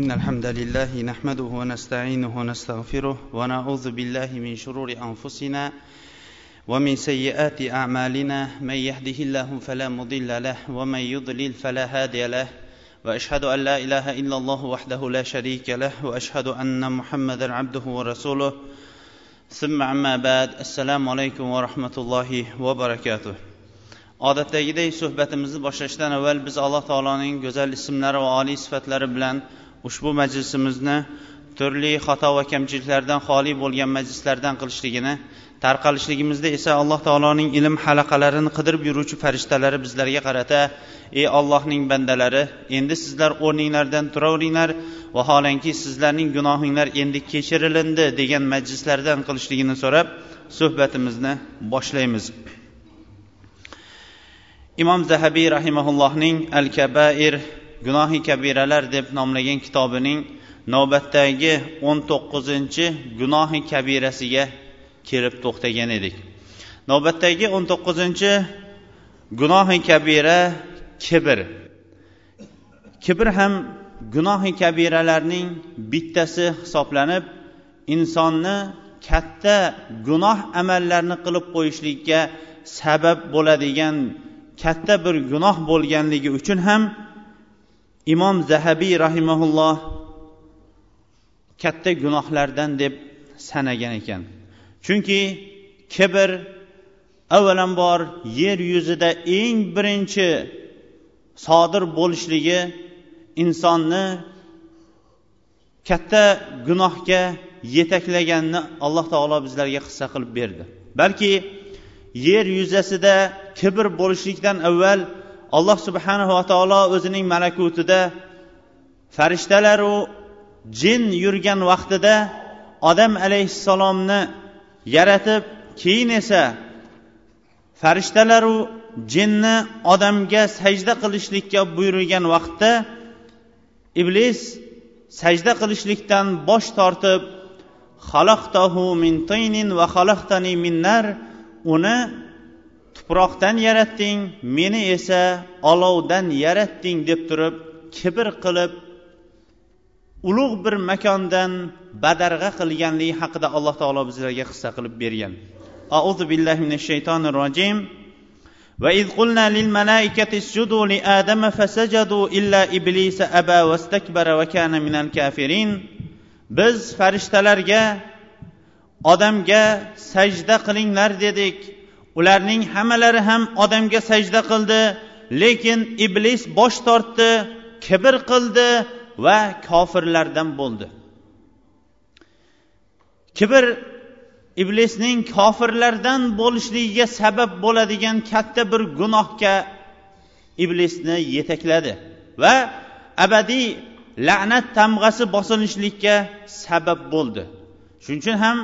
إن الحمد لله نحمده ونستعينه ونستغفره ونعوذ بالله من شرور أنفسنا ومن سيئات أعمالنا من يهده الله فلا مضل له ومن يضلل فلا هادي له وأشهد أن لا إله إلا الله وحده لا شريك له وأشهد أن محمدا عبده ورسوله. ثم أما بعد السلام عليكم ورحمة الله وبركاته. Odatdagidek suhbatimizni boshlashdan avval biz alloh taoloning go'zal ismlari va oliy sifatlari bilan ushbu majlisimizni turli xato va kamchiliklardan xoli bo'lgan majlislardan qilishligini tarqalishligimizda esa alloh taoloning ilm halaqalarini qidirib yuruvchi farishtalari bizlarga qarata ey ollohning bandalari endi sizlar o'rninglardan turaveringlar vaholanki sizlarning gunohinglar endi kechirilindi degan majlislardan qilishligini so'rab suhbatimizni boshlaymiz. Imom zahabiy rahimaullohning al kabair gunohi kabiralar deb nomlagan kitobining navbatdagi o'n to'qqizinchi gunohi kabirasiga kelib to'xtagan edik. Navbatdagi o'n to'qqizinchi gunohi kabira kibr. Kibr ham gunohi kabiralarning bittasi hisoblanib insonni katta gunoh amallarni qilib qo'yishlikka sabab bo'ladigan katta bir gunoh bo'lganligi uchun ham imom zahabiy rahimaulloh katta gunohlardan deb sanagan ekan. Chunki kibr avvalambor yer yuzida eng birinchi sodir bo'lishligi insonni katta gunohga yetaklaganini alloh taolo bizlarga hissa qilib berdi. Balki yer yuzasida kibr bo'lishlikdan avval alloh subhanava taolo o'zining malakutida farishtalaru jin yurgan vaqtida odam alayhissalomni yaratib keyin esa farishtalaru jinni odamga sajda qilishlikka buyurilgan vaqtda iblis sajda qilishlikdan bosh tortib xalaqtahu min tinin va xalaqtani min uni tuproqdan yaratding meni esa olovdan yaratding deb turib kibr qilib ulug' bir makondan badarg'a qilganligi haqida alloh taolo bizlarga hissa qilib bergan auzu billahi minash shaytonir rojim وإذ قلنا للملائكة اسجدوا لآدم فسجدوا إلا إبليس أبى واستكبر وكان من الكافرين biz farishtalarga odamga sajda qilinglar dedik Ularning hammalari ham odamga sajda qildi lekin iblis bosh tortdi kibr qildi va kofirlardan bo'ldi. Kibr iblisning kofirlardan bo'lishligiga sabab bo'ladigan katta bir gunohga iblisni yetakladi va abadiy la'nat tamg'asi bosilishlikka sabab bo'ldi. Shuning uchun ham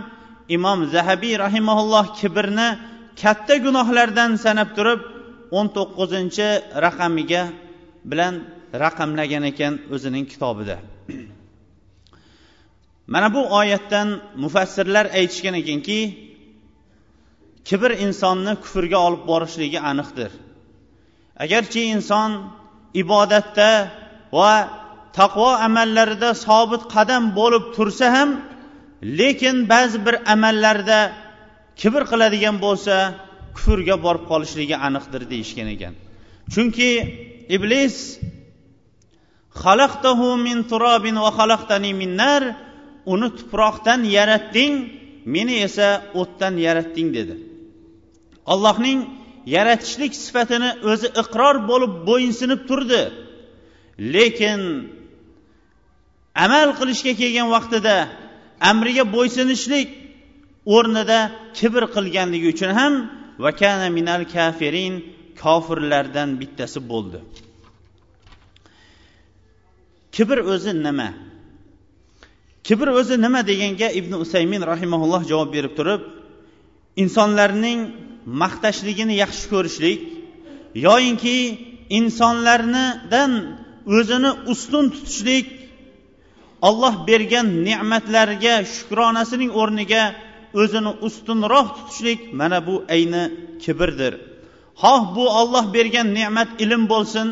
imom zahabiy rahimaulloh kibrni katta gunohlardan sanab turib o'n to'qqizinchi raqamiga bilan raqamlagan ekan o'zining kitobida. Mana bu oyatdan mufassirlar aytishgan ekanki kibr insonni kufrga olib borishligi aniqdir. Agarchi inson ibodatda va taqvo amallarida sobit qadam bo'lib tursa ham lekin ba'zi bir amallarda kibr qiladigan bo'lsa kufrga borib qolishligi aniqdir deyishgan ekan. Chunki iblis xalaqtahu min turobin va xalaqtani min nar uni tuproqdan yaratding meni esa o'tdan yaratding dedi. Allohning yaratishlik sifatini o'zi iqror bo'lib bo'yinsinib turdi. Lekin amal qilishga kelgan vaqtida amriga bo'ysunishlik o'rnida kibr qilganligi uchun ham vakana minal kafirin kofirlardan bittasi bo'ldi. Kibr o'zi nima? Kibr o'zi nima deganga ibn usaymin rahimaulloh javob berib turib insonlarning maqtashligini yaxshi ko'rishlik yoyinki insonlarnidan o'zini ustun tutishlik olloh bergan ne'matlarga shukronasining o'rniga o'zini ustunroq tutishlik mana bu ayni kibrdir xoh bu olloh bergan ne'mat ilm bo'lsin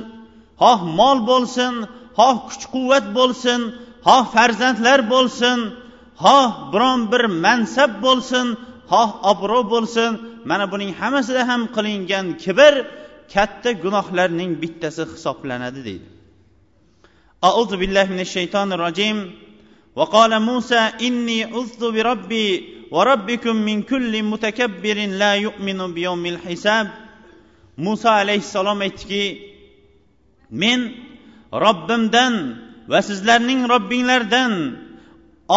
xoh mol bo'lsin xoh kuch quvvat bo'lsin xoh farzandlar bo'lsin xoh biron bir mansab bo'lsin xoh obro' bo'lsin mana buning hammasida ham qilingan kibr katta gunohlarning bittasi hisoblanadi deydi أعوذ بالله من الشيطان الرجيم وقال موسى إني عذت بربي وربكم من كل متكبر لا يؤمن بيوم الحساب muso alayhissalom aytdiki men robbimdan va sizlarning robbinglardan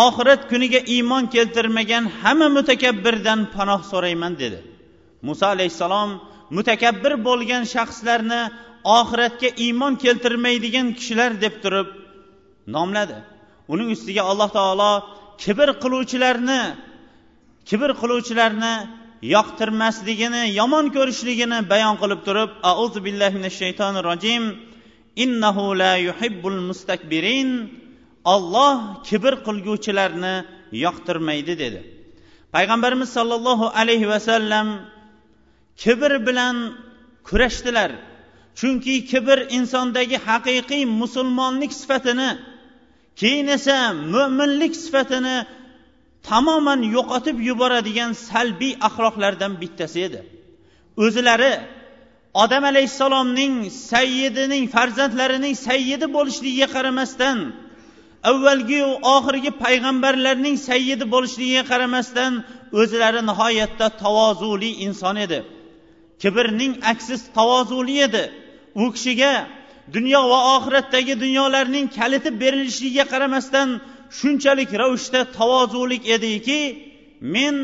oxirat kuniga iymon keltirmagan hamma mutakabbirdan panoh so'rayman dedi muso alayhissalom mutakabbir bo'lgan shaxslarni oxiratga iymon keltirmaydigan kishilar deb turib nomladi uning ustiga alloh taolo kibr qiluvchilarni kibr qiluvchilarni yoqtirmasligini yomon ko'rishligini bayon qilib turib auzu billahi minash shaytonir rojim innahu la yuhibbul mustakbirin olloh kibr qilguvchilarni yoqtirmaydi dedi. Payg'ambarimiz sollallohu alayhi vasallam kibr bilan kurashdilar. Chunki kibr insondagi haqiqiy musulmonlik sifatini keyin esa mo'minlik sifatini tamoman yo'qotib yuboradigan salbiy axloqlardan bittasi edi. O'zilari odam alayhissalomning sayyidining farzandlarining sayyidi bo'lishligiga qaramasdan avvalgi oxirgi payg'ambarlarning sayyidi bo'lishligiga qaramasdan o'zlari nihoyatda tavozuli inson edi. Kibrning aksiz tavozuli edi. U kishiga dunyo va oxiratdagi dunyolarning kaliti berilishligiga qaramasdan shunchalik ravishda tavozulik ediki men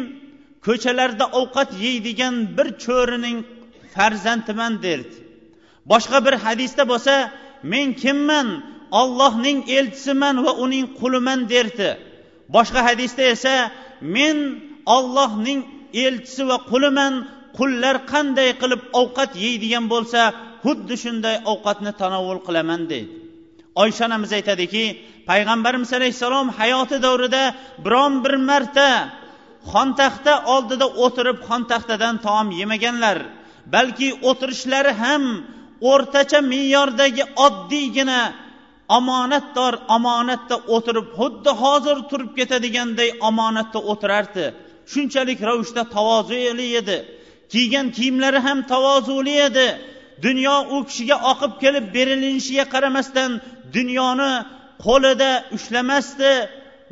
ko'chalarda ovqat yeydigan bir cho'rining farzandiman derdi. Boshqa bir hadisda bo'lsa men kimman ollohning elchisiman va uning quliman derdi. Boshqa hadisda esa men ollohning elchisi va quliman qullar qanday qilib ovqat yeydigan bo'lsa xuddi shunday ovqatni tanovvul qilaman deydi. Oysha onamiz aytadiki payg'ambarimiz alayhissalom hayoti davrida biron bir marta xontaxta oldida o'tirib xontaxtadan taom yemaganlar balki o'tirishlari ham o'rtacha me'yordagi oddiygina omonatdor omonatda o'tirib xuddi hozir turib ketadiganday omonatda o'tirardi. Shunchalik ravishda tavozuli edi. Kiygan kiyimlari ham tavozuli edi. Dunyo u kishiga oqib kelib berilishiga qaramasdan dunyoni qo'lida ushlamasdi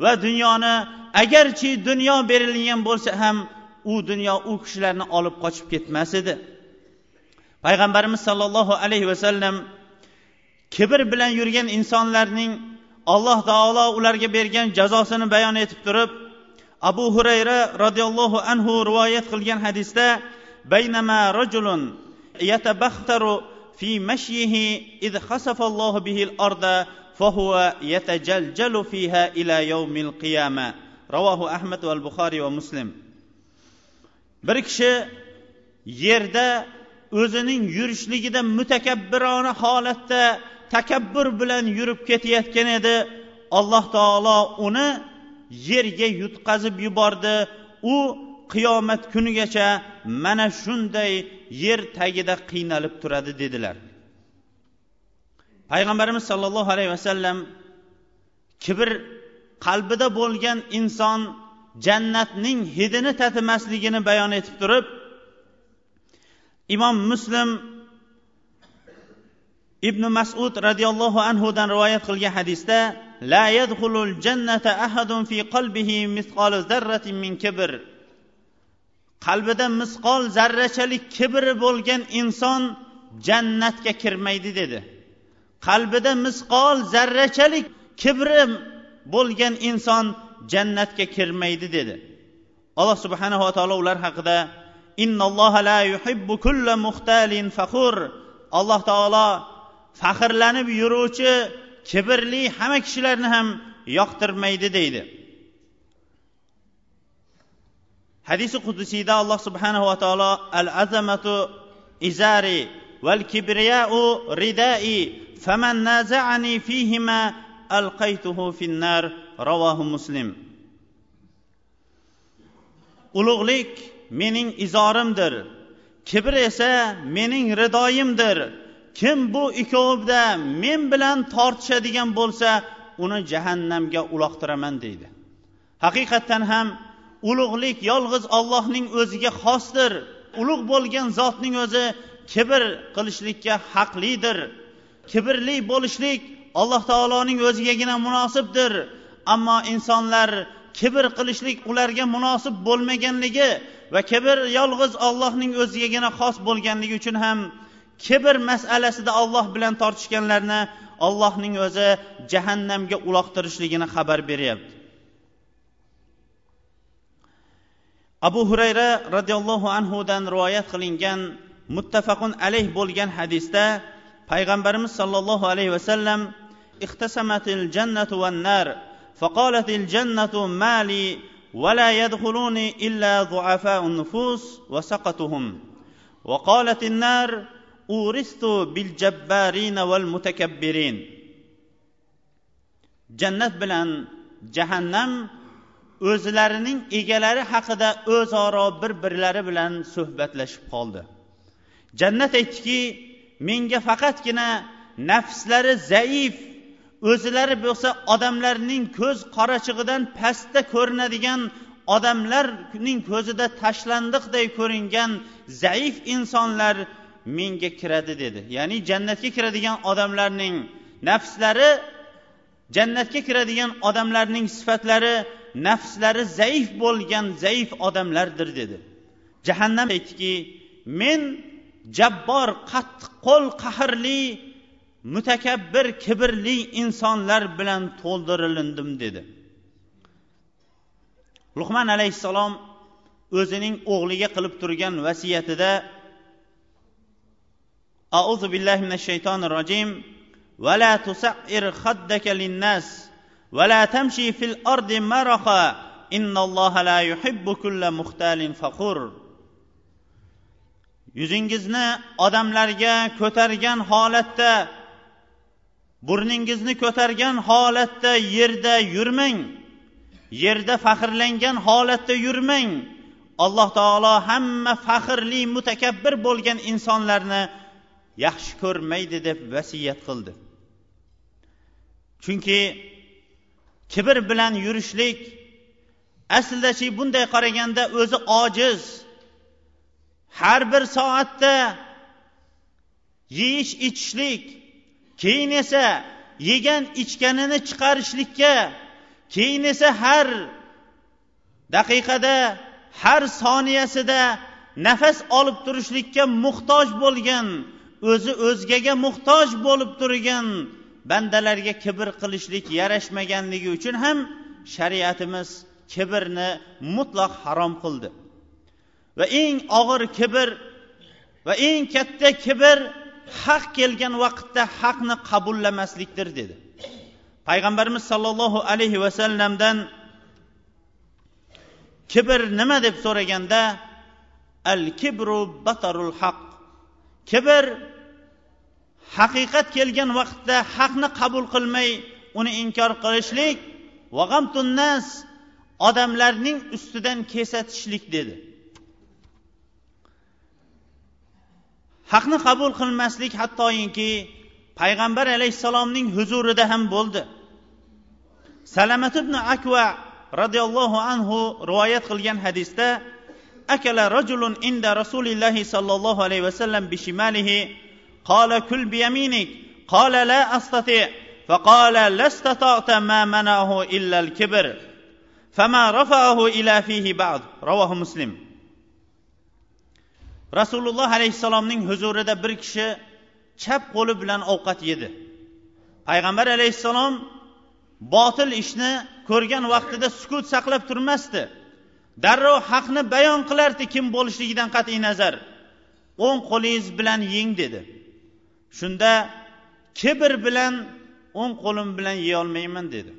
va dunyoni agarchi dunyo berilgan bo'lsa ham u dunyo u kishilarni olib qochib ketmas edi. Payg'ambarimiz sollallohu alayhi vasallam kibr bilan yurgan insonlarning alloh taolo ularga bergan jazosini bayon etib turib abu hurayra roziyallohu anhu rivoyat qilgan hadisda baynama rajulun yatabaxtaru fi mashyihi id khasafa bihi al-arda فهو يتجلجل فيها إلى يوم القيامة رواه أحمد والبخاري ومسلم bir kishi yerda o'zining yurishligida mutakabbirona holatda takabbur bilan yurib ketayotgan edi alloh taolo uni yerga yutqazib yubordi u qiyomat kunigacha mana shunday yer tagida qiynalib turadi dedilar Payg'ambarimiz sollallohu alayhi vasallam kibr qalbida bo'lgan inson jannatning hidini tatimasligini bayon etib turib imom muslim ibn masud roziyallohu anhudan rivoyat qilgan hadisda la yadxulul jannata ahadun fi qalbihi misqol zarratin min kibr. Qalbida misqol zarrachalik kibri bo'lgan inson jannatga kirmaydi dedi. Qalbida misqol zarrachalik kibri bo'lgan inson jannatga kirmaydi dedi. Alloh subhanava taolo ular haqida innalloha la yuhibbu kulla muxtalin faxur. Alloh taolo faxrlanib yuruvchi kibrli hamma kishilarni ham yoqtirmaydi deydi. Hadisi qudusiyda alloh subhanava taolo al azamatu izari val kibriyau ridai faman naza'ani fihima alqaytuhu finnar ravohu muslim ulug'lik mening izorimdir. Kibr esa mening ridoyimdir. Kim bu ikkovida men bilan tortishadigan bo'lsa uni jahannamga uloqtiraman deydi. Haqiqatdan ham ulug'lik yolg'iz ollohning o'ziga xosdir. Ulug' bo'lgan zotning o'zi kibr qilishlikka haqlidir. Kibrli bo'lishlik alloh taoloning o'zigagina munosibdir. Ammo insonlar kibr qilishlik ularga munosib bo'lmaganligi va kibr yolg'iz ollohning o'zigagina xos bo'lganligi uchun ham kibr masalasida olloh bilan tortishganlarni ollohning o'zi jahannamga uloqtirishligini xabar beryapti. Abu hurayra roziyallohu anhudan rivoyat qilingan muttafaqun alayh bo'lgan hadisda payg'ambarimiz sollallohu alayhi vasallam ixtasamatil jannatu van nar فقالت الجنة ما لي ولا يدخلوني إلا ضعفاء النفوس وسقطهم وقالت النار أورثت بالجبارين والمتكبرين jannat bilan jahannam o'zlarining egalari haqida o'zaro bir birlari bilan suhbatlashib qoldi Jannat aytdiki menga faqatgina nafslari zaif o'zlari bo'lsa odamlarning ko'z qorachig'idan pastda ko'rinadigan odamlarning ko'zida tashlandiqday ko'ringan zaif insonlar menga kiradi dedi. Ya'ni jannatga kiradigan odamlarning nafslari jannatga kiradigan odamlarning sifatlari nafslari zaif bo'lgan zaif odamlardir dedi. Jahannam aytdiki men jabbor qattiqqo'l qahrli mutakabbir kibrli insonlar bilan to'ldirilindim dedi luqman alayhissalom o'zining o'g'liga qilib turgan vasiyatida أعوذ بالله من الشيطان الرجيم ولا تسعر خدك للناس ولا تمشي في الأرض مرخا إن الله لا يحب كل مختال فخور yuzingizni odamlarga ko'targan holatda burningizni ko'targan holatda yerda yurmang. Yerda faxrlangan holatda yurmang. Alloh taolo hamma faxrli mutakabbir bo'lgan insonlarni yaxshi ko'rmaydi deb vasiyat qildi. Chunki kibr bilan yurishlik aslidachi bunday qaraganda o'zi ojiz. Har bir soatda yeyish ichishlik keyin esa yegan ichganini chiqarishlikka keyin esa har daqiqada har soniyasida nafas olib turishlikka muhtoj bo'lgan o'zi o'zgaga muhtoj bo'lib turgan bandalarga kibr qilishlik yarashmaganligi uchun ham shariatimiz kibrni mutlaq harom qildi. Va eng og'ir kibr va eng katta kibr haq kelgan vaqtda haqni qabullamaslikdir dedi. Payg'ambarimiz sollallohu alayhi vasallamdan kibr nima deb so'raganda al kibru batarul haq. Kibr haqiqat kelgan vaqtda haqni qabul qilmay uni inkor qilishlik va g'amtunnas odamlarning ustidan kesatishlik dedi. haqni qabul qilmaslik hattoyinki payg'ambar alayhissalomning huzurida ham bo'ldi salamat ibn akva roziyallohu anhu rivoyat qilgan hadisda akala rajulun inda rasulillahi sollallohu alayhi vasallam bishimalihi قال كل بيمينك قال لا استطيع فقال لا استطعت ما منعه الا الكبر فما رفعه الى فيه بعد رواه مسلم Rasululloh alayhissalomning huzurida bir kishi chap qo'li bilan ovqat yedi. Payg'ambar alayhissalom botil ishni ko'rgan vaqtida sukut saqlab turmasdi. Darrov haqni bayon qilardi kim bo'lishligidan qat'iy nazar. O'ng qo'lingiz bilan yeng dedi. Shunda kibr bilan o'ng qo'lim bilan yeyolmayman dedi.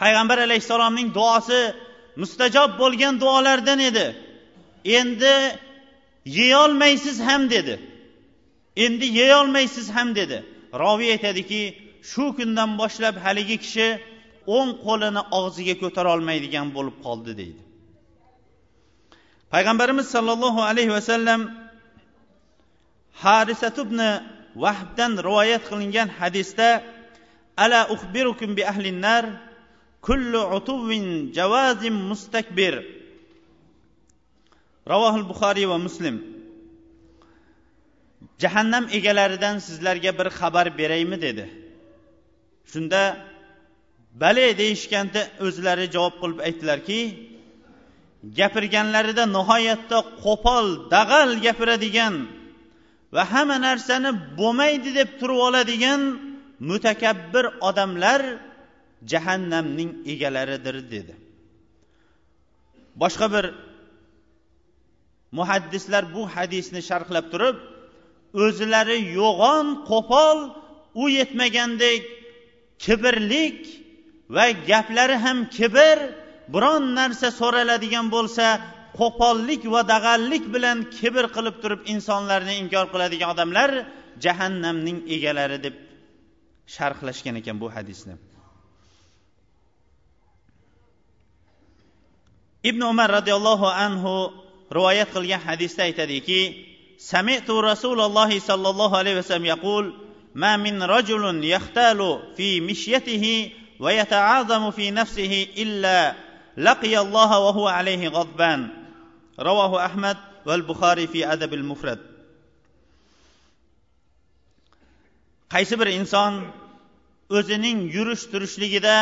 Payg'ambar alayhissalomning duosi mustajob bo'lgan duolardan edi. Endi yeyolmaysiz ham dedi. Endi yeyolmaysiz ham dedi. Roviy aytadiki shu kundan boshlab haligi kishi o'ng qo'lini og'ziga ko'tara olmaydigan bo'lib qoldi deydi. Payg'ambarimiz sollallohu alayhi vasallam harisat ibn vahbdan rivoyat qilingan hadisda ala ukhbirukum bi ahlinnar kullu utuvin javazim mustakbir. Ravohil buxoriy va muslim. Jahannam egalaridan sizlarga bir xabar beraymi dedi. Shunda bale deyishganda o'zlari javob qilib aytdilarki gapirganlarida nihoyatda qo'pol dag'al gapiradigan va hamma narsani bo'lmaydi deb turib oladigan mutakabbir odamlar jahannamning egalaridir dedi. Boshqa bir muhaddislar bu hadisni sharhlab turib o'zlari yo'g'on qo'pol u yetmagandek kibrlik va gaplari ham kibr biron narsa so'raladigan bo'lsa qo'pollik va dag'allik bilan kibr qilib turib insonlarni inkor qiladigan odamlar jahannamning egalari deb sharhlashgan ekan bu hadisni. Ibn umar roziyallohu anhu rivoyat qilgan hadisda aytadiki سمعت رسول الله صلى الله عليه وسلم يقول ما من رجل يختال في مشيته ويتعاظم في نفسه إلا لقي الله وهو عليه غضبان رواه أحمد والبخاري في أدب المفرد qaysi bir inson o'zining yurish turishligida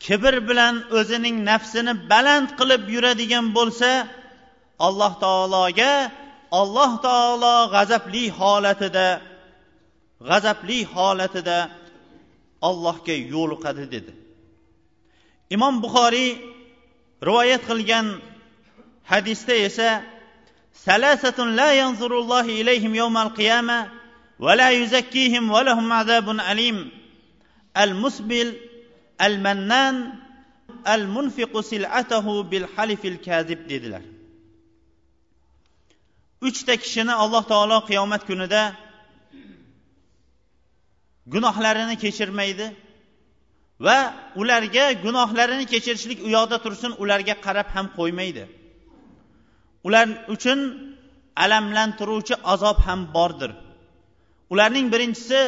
kibr bilan o'zining nafsini baland qilib yuradigan bo'lsa alloh taologa alloh taolo g'azabli holatida g'azabli holatida allohga yo'liqadi dedi. Imom buxoriy rivoyat qilgan hadisda esa salasatun la yanzurullohi ilayhim yawmal qiyama va la yuzakkihim va lahum azabun alim. Al musbil al mannan al munfiqu sil'atahu bil halifil kazib dedilar. Uchta kishini alloh taolo qiyomat kunida gunohlarini kechirmaydi va ularga gunohlarini kechirishlik u yoqda tursin ularga qarab ham qo'ymaydi. Ular uchun alamlantiruvchi azob ham bordir. Ularning birinchisi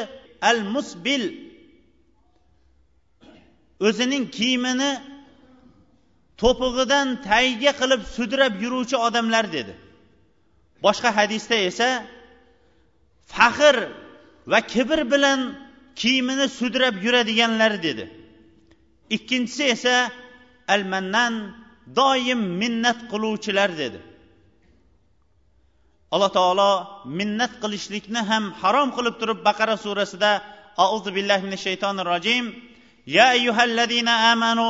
al musbil o'zining kiyimini to'pig'idan tagiga qilib sudrab yuruvchi odamlar dedi. Boshqa hadisda esa faxr va kibr bilan kiyimini sudrab yuradiganlar dedi. Ikkinchisi esa al mannan doim minnat qiluvchilar dedi. Alloh taolo minnat qilishlikni ham harom qilib turib baqara surasida auzu billahi minash shaytonir rojim ya ayyuhallazina amanu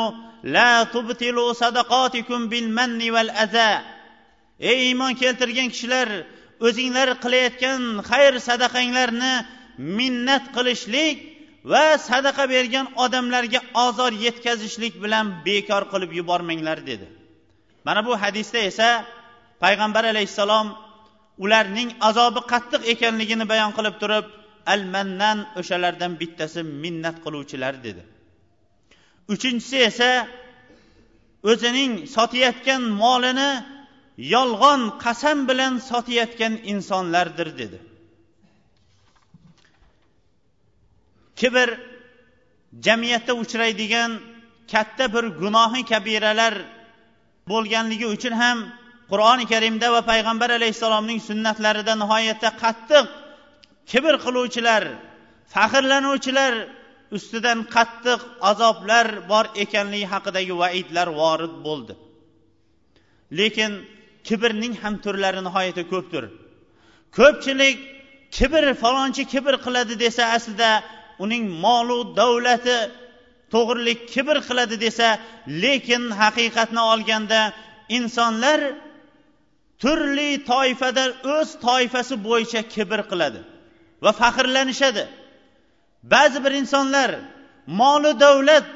la tubtilu sadaqatikum bil manni val aza ey iymon keltirgan kishilar o'zinglar qilayotgan xayr sadaqanglarni minnat qilishlik va sadaqa bergan odamlarga ozor yetkazishlik bilan bekor qilib yubormanglar dedi. Mana bu hadisda esa payg'ambar alayhissalom ularning azobi qattiq ekanligini bayon qilib turib al mannan o'shalardan bittasi minnat qiluvchilar dedi. Uchinchisi esa o'zining sotayotgan molini yolg'on qasam bilan sotayotgan insonlardir dedi. Kibr jamiyatda uchraydigan katta bir gunohi kabiralar bo'lganligi uchun ham qur'oni karimda va payg'ambar alayhissalomning sunnatlarida nihoyatda qattiq kibr qiluvchilar faxrlanuvchilar ustidan qattiq azoblar bor ekanligi haqidagi vaidlar vorid bo'ldi. Lekin kibrning ham turlari nihoyatda ko'pdir. Ko'pchilik kibr falonchi kibr qiladi desa aslida uning molu davlati to'g'rilik kibr qiladi desa lekin haqiqatni olganda insonlar turli toifada o'z toifasi bo'yicha kibr qiladi va faxrlanishadi. Ba'zi bir insonlar molu davlat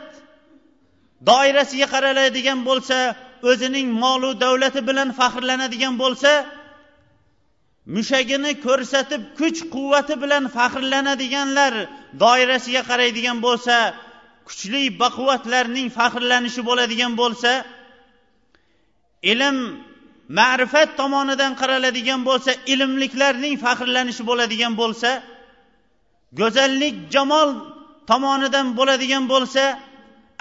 doirasiga qaraladigan bo'lsa o'zining molu davlati bilan faxrlanadigan bo'lsa mushagini ko'rsatib kuch quvvati bilan faxrlanadiganlar doirasiga qaraydigan bo'lsa kuchli baquvvatlarning faxrlanishi bo'ladigan bo'lsa ilm ma'rifat tomonidan qaraladigan bo'lsa ilmliklarning faxrlanishi bo'ladigan bo'lsa go'zallik jamol tomonidan bo'ladigan bo'lsa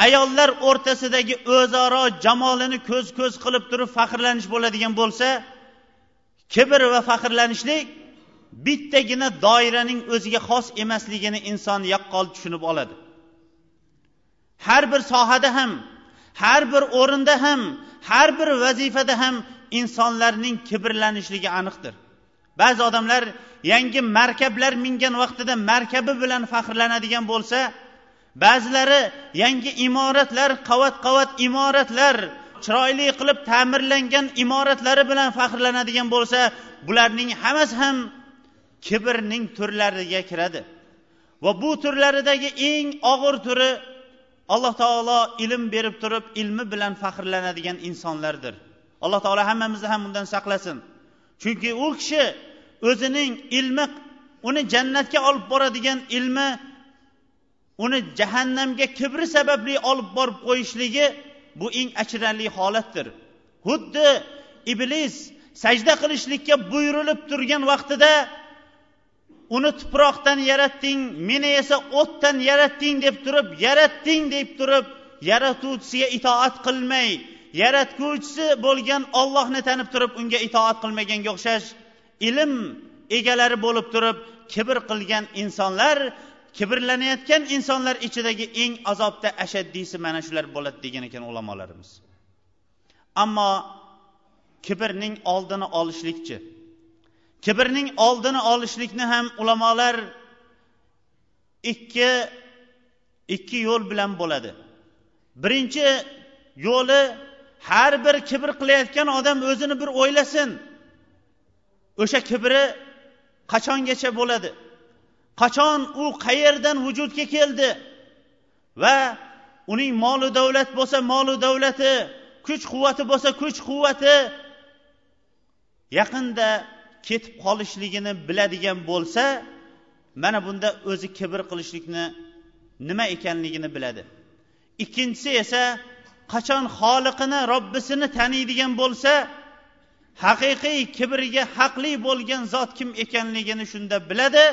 ayollar o'rtasidagi o'zaro jamolini ko'z ko'z qilib turib faxrlanish bo'ladigan bo'lsa kibr va faxrlanishlik bittagina doiraning o'ziga xos emasligini inson yaqqol tushunib oladi. Har bir sohada ham har bir o'rinda ham har bir vazifada ham insonlarning kibrlanishligi aniqdir. Ba'zi odamlar yangi markablar mingan vaqtida markabi bilan faxrlanadigan bo'lsa ba'zilari yangi imoratlar qavat qavat imoratlar chiroyli qilib ta'mirlangan imoratlari bilan faxrlanadigan bo'lsa bularning hammasi ham kibrning turlariga kiradi. Va bu turlaridagi eng og'ir turi alloh taolo ilm berib turib ilmi bilan faxrlanadigan insonlardir. Alloh taolo hammamizni ham undan saqlasin. Chunki u kishi o'zining ilmi uni jannatga olib boradigan ilmi uni jahannamga kibri sababli olib borib qo'yishligi bu eng achinarli holatdir. Xuddi iblis sajda qilishlikka buyurilib turgan vaqtida uni tuproqdan yaratding meni esa o'tdan yaratding deb turib yaratding deb turib yaratuvchisiga itoat qilmay yaratguvchisi bo'lgan ollohni tanib turib unga itoat qilmaganga o'xshash ilm egalari bo'lib turib kibr qilgan insonlar kibrlanayotgan insonlar ichidagi eng azobda ashaddiysi mana shular bo'ladi degan ekan ulamolarimiz. Ammo kibrning oldini olishlikchi kibrning oldini olishlikni ham ulamolar ikki ikki yo'l bilan bo'ladi. Birinchi yo'li har bir kibr qilayotgan odam o'zini bir o'ylasin. O'sha kibri qachongacha bo'ladi? Qachon u qayerdan vujudga keldi? Va uning molu davlat bo'lsa molu davlati kuch quvvati bo'lsa kuch quvvati yaqinda ketib qolishligini biladigan bo'lsa mana bunda o'zi kibr qilishlikni nima ekanligini biladi. Ikkinchisi esa qachon xoliqini robbisini taniydigan bo'lsa haqiqiy kibriga haqli bo'lgan zot kim ekanligini shunda biladi.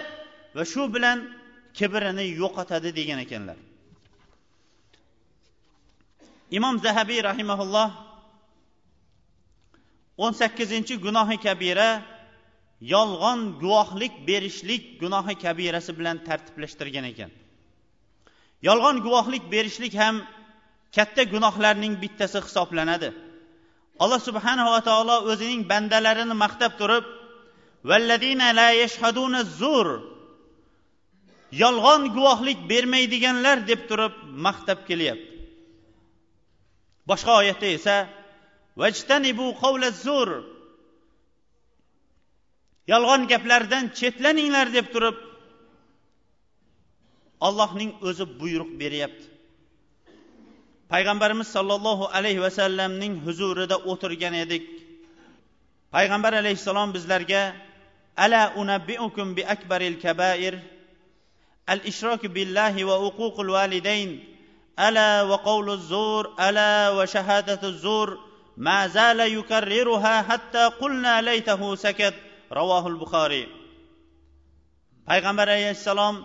Va shu bilan kibrini yo'qotadi degan ekanlar. Imom zahabiy rahimaulloh o'n sakkizinchi gunohi kabira yolg'on guvohlik berishlik gunohi kabirasi bilan tartiblashtirgan ekan. Yolg'on guvohlik berishlik ham katta gunohlarning bittasi hisoblanadi. Alloh subhanava taolo o'zining bandalarini maqtab turib yolg'on guvohlik bermaydiganlar deb turib maqtab kelyapti. Boshqa oyatda esa yolg'on gaplardan chetlaninglar deb turib allohning o'zi buyruq beryapti. Payg'ambarimiz sollallohu alayhi vasallamning huzurida o'tirgan edik. Payg'ambar alayhissalom bizlarga ala unabbiukum bi akbaril kabair? الإشراك بالله billahi الوالدين ألا وقول الزور ألا وشهادة الزور ما زال يكررها حتى قلنا ليته سكت رواه البخاري. payg'ambar alayhissalom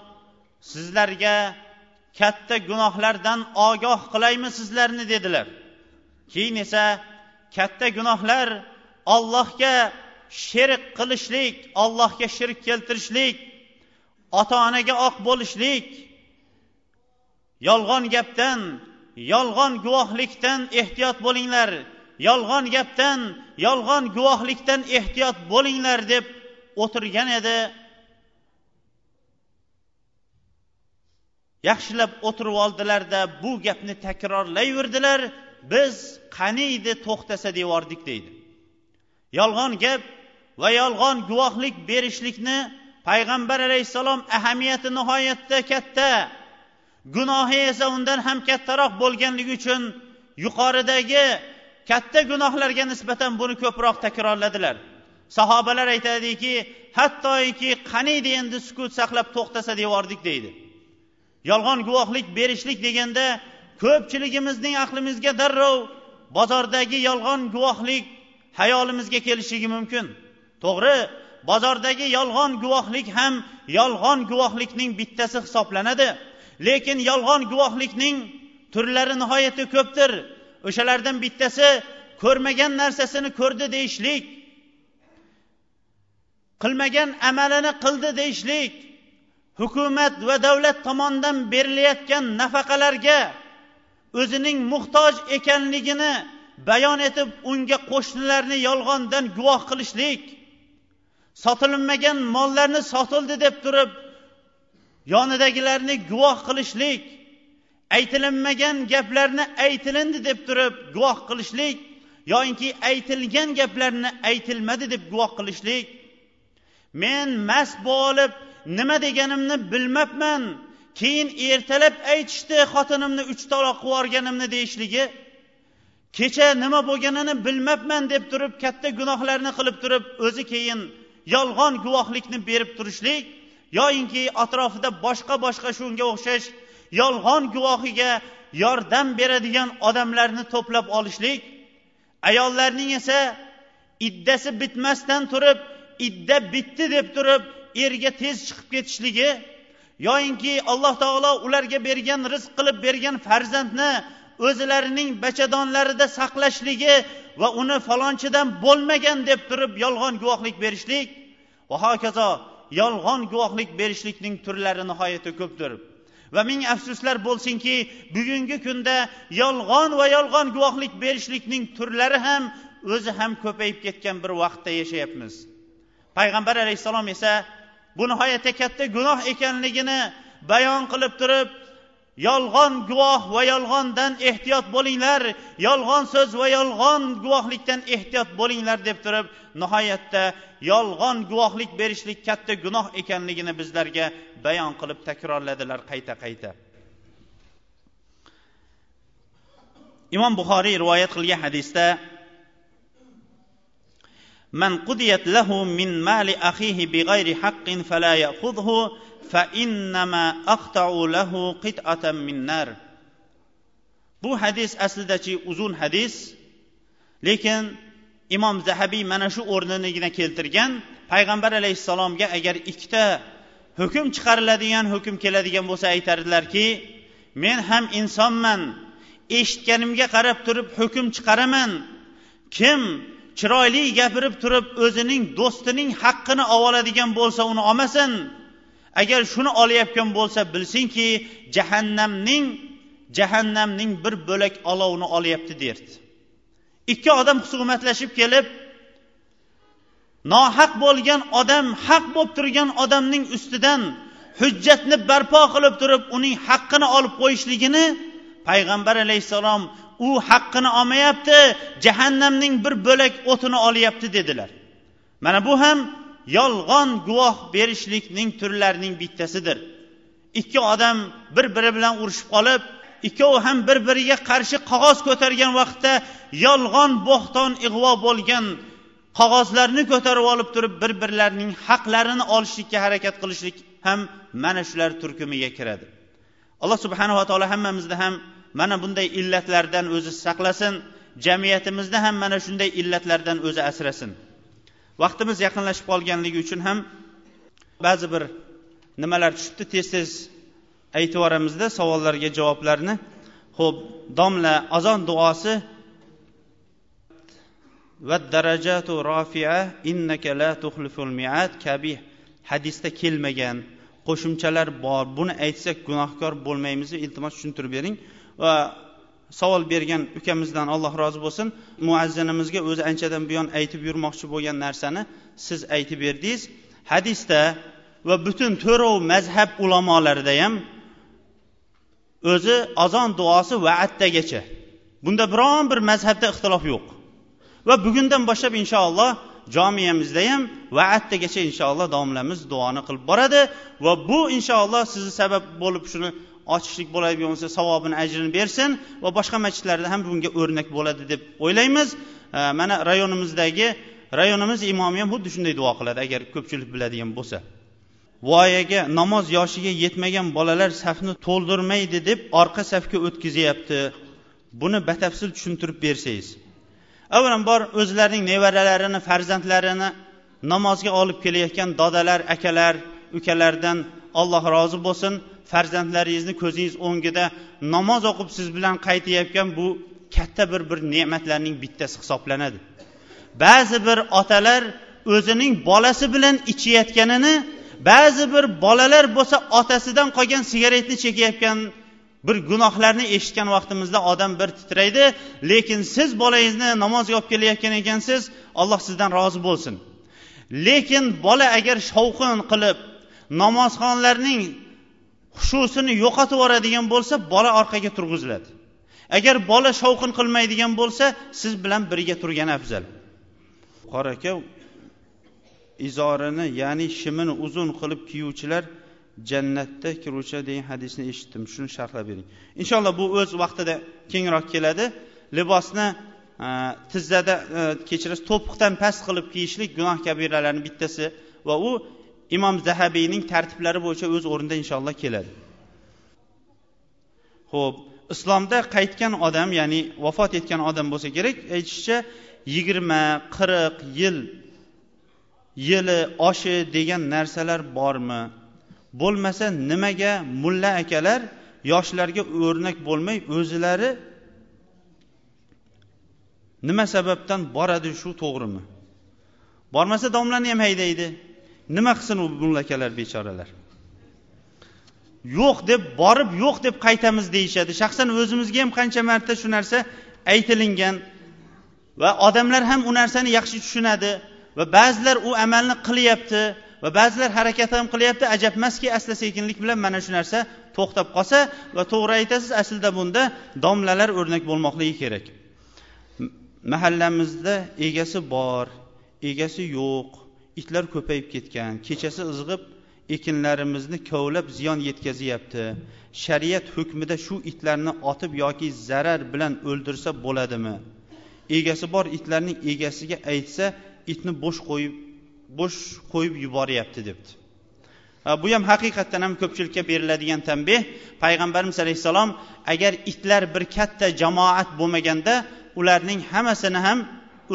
sizlarga katta gunohlardan ogoh qilaymi sizlarni? dedilar. Keyin esa katta gunohlar ollohga sherik qilishlik ollohga shirk keltirishlik ota onaga oq bo'lishlik yolg'on gapdan yolg'on guvohlikdan ehtiyot bo'linglar yolg'on gapdan yolg'on guvohlikdan ehtiyot bo'linglar deb o'tirgan edi. Yaxshilab o'tirib oldilarda bu gapni takrorlayverdilar. Biz qaniydi to'xtasa devordik deydi. Yolg'on gap va yolg'on guvohlik berishlikni payg'ambar alayhissalom ahamiyati nihoyatda katta. Gunohi esa undan ham kattaroq bo'lganligi uchun yuqoridagi katta gunohlarga nisbatan buni ko'proq takrorladilar. Sahobalar aytadiki hattoki qaniydi endi sukut saqlab to'xtasa devordik deydi. Yolg'on guvohlik berishlik deganda ko'pchiligimizning aqlimizga darrov bozordagi yolg'on guvohlik hayolimizga kelishligi mumkin. To'g'ri bozordagi yolg'on guvohlik ham yolg'on guvohlikning bittasi hisoblanadi. Lekin yolg'on guvohlikning turlari nihoyatda ko'pdir. O'shalardan bittasi ko'rmagan narsasini ko'rdi deyishlik qilmagan amalini qildi deyishlik hukumat va davlat tomonidan berilayotgan nafaqalarga o'zining muhtoj ekanligini bayon etib unga qo'shnilarni yolg'ondan guvoh qilishlik sotilinmagan mollarni sotildi deb turib yonidagilarni guvoh qilishlik aytilinmagan gaplarni aytilindi deb turib guvoh qilishlik yoinki aytilgan gaplarni aytilmadi deb guvoh qilishlik. Men mast bo'lib nima deganimni bilmabman keyin ertalab aytishdi xotinimni uch taloq qilib yuborganimni deyishligi. Kecha nima bo'lganini bilmabman deb turib katta gunohlarni qilib turib o'zi keyin yolg'on guvohlikni berib turishlik yoyinki atrofida boshqa boshqa shunga o'xshash yolg'on guvohiga yordam beradigan odamlarni to'plab olishlik. Ayollarning esa iddasi bitmasdan turib idda bitdi deb turib erga tez chiqib ketishligi yoyinki alloh taolo ularga bergan rizq qilib bergan farzandni o'zlarining bachadonlarida saqlashligi va uni falonchidan bo'lmagan deb turib yolg'on guvohlik berishlik va hokazo yolg'on guvohlik berishlikning turlari nihoyatda ko'pdir. Va ming afsuslar bo'lsinki bugungi kunda yolg'on va yolg'on guvohlik berishlikning turlari ham o'zi ham ko'payib ketgan bir vaqtda yashayapmiz. Payg'ambar alayhissalom esa bu nihoyatda katta gunoh ekanligini bayon qilib turib yolg'on guvoh va yolg'ondan ehtiyot bo'linglar yolg'on so'z va yolg'on guvohlikdan ehtiyot bo'linglar deb turib nihoyatda yolg'on guvohlik berishlik katta gunoh ekanligini bizlarga bayon qilib takrorladilar qayta qayta imom buxoriy rivoyat qilgan hadisda من قضيت له من مال أخيه بغير حق فلا يأخذه fa innama aqta'u lahu qit'atan minnar bu hadis aslidachi uzun hadis. Lekin imom zahabiy mana shu o'rninigina keltirgan. Payg'ambar alayhissalomga agar ikkita hukm chiqariladigan hukm keladigan bo'lsa aytardilarki men ham insonman. Eshitganimga qarab turib hukm chiqaraman. Kim chiroyli gapirib turib o'zining do'stining haqqini oladigan bo'lsa uni olmasin. Agar shuni olayotgan bo'lsa bilsinki jahannamning jahannamning bir bo'lak olovini olyapti derdi. Ikki odam husumatlashib kelib nohaq bo'lgan odam haq bo'lib turgan odamning ustidan hujjatni barpo qilib turib uning haqqini olib qo'yishligini payg'ambar alayhissalom u haqqini olmayapti jahannamning bir bo'lak o'tini olyapti dedilar. Mana bu ham yolg'on guvoh berishlikning turlarining bittasidir. Ikki odam bir biri bilan urushib qolib ikkovi ham bir biriga qarshi qog'oz ko'targan vaqtda yolg'on bo'xton ig'vo bo'lgan qog'ozlarni ko'tarib olib turib bir birlarining haqlarini olishlikka harakat qilishlik ham mana shular turkumiga kiradi. Alloh subhanava taolo hammamizni ham mana bunday illatlardan o'zi saqlasin jamiyatimizni ham mana shunday illatlardan o'zi asrasin. Vaqtimiz yaqinlashib qolganligi uchun ham ba'zi bir nimalar tushibdi tez tez aytib yuboramizda savollarga javoblarni. Ho'p domla azon duosi. Va darajatu rofia innaka la tuxliful miat kabi hadisda kelmagan qo'shimchalar bor. Buni aytsak gunohkor bo'lmaymiz iltimos tushuntirib bering. Va savol bergan ukamizdan alloh rozi bo'lsin. Muazzinimizga o'zi anchadan buyon aytib yurmoqchi bo'lgan narsani siz aytib berdingiz. Hadisda va butun to'rov mazhab ulamolarida ham o'zi azon duosi vaatdagacha bunda biron bir mazhabda ixtilof yo'q. Va bugundan boshlab inshaalloh jomiyamizda ham vaattagacha inshaalloh domlamiz duoni qilib boradi. Va bu inshaalloh sizni sabab bo'lib shuni ochishlik bo'ladigan bo'lsa savobini ajrini bersin va boshqa masjidlarda ham bunga o'rnak bo'ladi deb o'ylaymiz. Mana rayonimizdagi rayonimiz imomi ham xuddi shunday duo qiladi agar ko'pchilik biladigan bo'lsa. Voyaga namoz yoshiga yetmagan bolalar safni to'ldirmaydi deb orqa safga o'tkazyapti. Buni batafsil tushuntirib bersangiz. Avvalambor o'zlarining nevaralarini farzandlarini namozga olib kelayotgan dodalar akalar ukalardan alloh rozi bo'lsin. Farzandlaringizni ko'zingiz o'ngida namoz o'qib siz bilan qaytayotgan bu katta bir bir ne'matlarning bittasi hisoblanadi. Ba'zi bir otalar o'zining bolasi bilan ichayotganini ba'zi bir bolalar bo'lsa otasidan qolgan sigaretni chekayotgan bir gunohlarni eshitgan vaqtimizda odam bir titraydi lekin siz bolangizni namozga olib kelayotgan ekansiz alloh sizdan rozi bo'lsin. Lekin bola agar shovqin qilib namozxonlarning xushusini yo'qotib yuboradigan bo'lsa bola orqaga turg'iziladi. Agar bola shovqin qilmaydigan bo'lsa siz bilan birga turgan afzal. Qora aka izorini ya'ni shimini uzun qilib kiyuvchilar jannatda kiruvchi degan hadisni eshitdim. Shuni sharhlab bering. Inshaalloh bu o'z vaqtida kengroq keladi. Libosni e, tizzada e, kechirasiz to'piqdan past qilib kiyishlik gunoh kabiralarni bittasi va u imom zahabiyning tartiblari bo'yicha o'z o'rnida inshaalloh keladi. Ho'p islomda qaytgan odam ya'ni vafot etgan odam bo'lsa kerak aytishicha yigirma qirq yil yili oshi degan narsalar bormi? Bo'lmasa nimaga mulla akalar yoshlarga o'rnak bo'lmay o'zilari nima sababdan boradi shu to'g'rimi? Bormasa domlani ham haydaydi. Nima qilsin u mullakalar bechoralar? Yo'q deb borib yo'q deb qaytamiz deyishadi. Shaxsan o'zimizga ham qancha marta shu narsa aytilingan va odamlar ham u narsani yaxshi tushunadi va ba'zilar u amalni qilyapti va ba'zilar harakat ham qilyapti. Ajab emaski asta sekinlik bilan mana shu narsa to'xtab qolsa va to'g'ri aytasiz aslida bunda domlalar o'rnak bo'lmoqligi kerak. Mahallamizda egasi bor egasi yo'q itlar ko'payib ketgan. Kechasi izg'ib ekinlarimizni kovlab ziyon yetkazyapti. Shariat hukmida shu itlarni otib yoki zarar bilan o'ldirsa bo'ladimi? Egasi bor itlarning egasiga aytsa itni bo'sh qo'yib bo'sh qo'yib yuboryapti debdi. Bu ham haqiqatdan ham ko'pchilikka beriladigan tanbeh. Payg'ambarimiz alayhissalom agar itlar bir katta jamoat bo'lmaganda ularning hammasini ham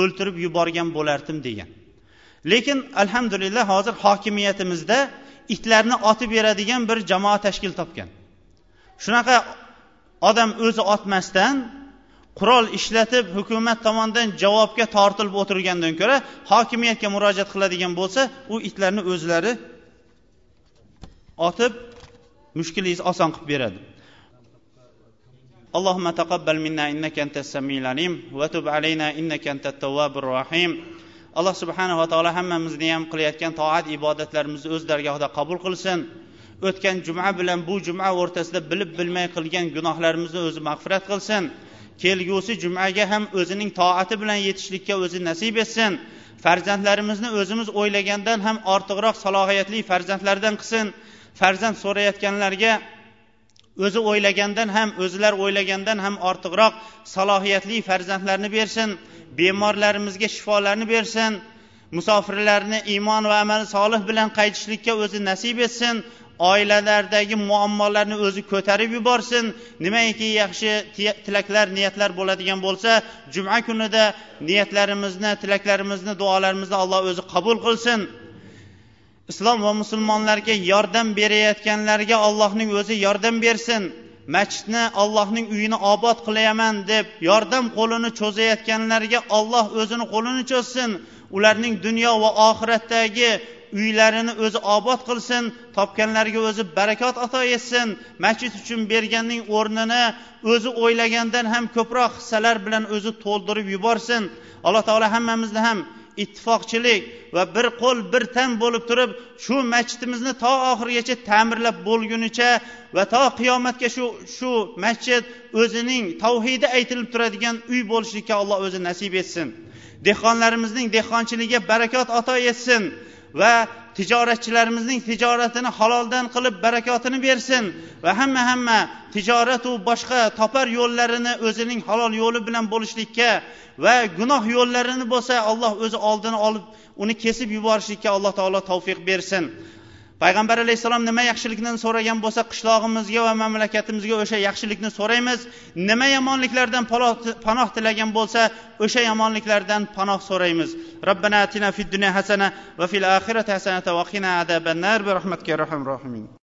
o'ltirib yuborgan bo'lardim degan. lekin alhamdulillah hozir hokimiyatimizda itlarni otib beradigan bir jamoa tashkil topgan shunaqa odam o'zi otmasdan qurol ishlatib hukumat tomonidan javobga tortilib o'tirgandan ko'ra hokimiyatga murojaat qiladigan bo'lsa u itlarni o'zlari otib mushkulingizni oson qilib beradi اللهم تقبل منا انك انت السميع العليم وتب علينا انك انت التواب الرحيم alloh subhanava taolo hammamizni ham qilayotgan toat ibodatlarimizni o'z dargohida qabul qilsin. O'tgan juma bilan bu juma o'rtasida bilib bilmay qilgan gunohlarimizni o'zi mag'firat qilsin. Kelgusi jumaga ham o'zining toati bilan yetishlikka o'zi nasib etsin. Farzandlarimizni o'zimiz o'ylagandan ham ortiqroq salohiyatli farzandlardan qilsin. Farzand so'rayotganlarga o'zi o'ylagandan ham o'zlar o'ylagandan ham ortiqroq salohiyatli farzandlarni bersin bemorlarimizga shifolarni bersin musofirlarni iymon va amali solih bilan qaytishlikka o'zi nasib etsin oilalardagi muammolarni o'zi ko'tarib yuborsin. Nimaiki yaxshi tilaklar niyatlar bo'ladigan bo'lsa juma kunida niyatlarimizni tilaklarimizni duolarimizni alloh o'zi qabul qilsin. Islom va musulmonlarga yordam berayotganlarga allohning o'zi yordam bersin. Masjidni allohning uyini obod qilaman deb yordam qo'lini cho'zayotganlarga olloh o'zini qo'lini cho'zsin. Ularning dunyo va oxiratdagi uylarini o'zi obod qilsin topganlarga o'zi barakot ato etsin. Masjid uchun berganning o'rnini o'zi o'ylagandan ham ko'proq hissalar bilan o'zi to'ldirib yuborsin. Alloh taolo hammamizni ham ittifoqchilik va bir qo'l bir tan bo'lib turib shu masjidimizni to oxirigacha ta'mirlab bo'lgunicha va to qiyomatga shu shu masjid o'zining tavhidi aytilib turadigan uy bo'lishlikka alloh o'zi nasib etsin. Dehqonlarimizning dehqonchiligiga barakot ato etsin va tijoratchilarimizning tijoratini haloldan qilib barakotini bersin va hamma hamma tijoratu boshqa topar yo'llarini o'zining halol yo'li bilan bo'lishlikka va gunoh yo'llarini bo'lsa alloh o'zi oldini olib uni kesib yuborishlikka alloh taolo tavfiq bersin. Payg'ambar alayhissalom nima yaxshilikni so'ragan bo'lsa qishlog'imizga va mamlakatimizga o'sha yaxshilikni so'raymiz. Nima yomonliklardan panoh tilagan bo'lsa o'sha yomonliklardan panoh so'raymiz. Robbana atina fid dunya hasana va fil oxirati hasanata va qina azabannar bi rahmatika rohimin.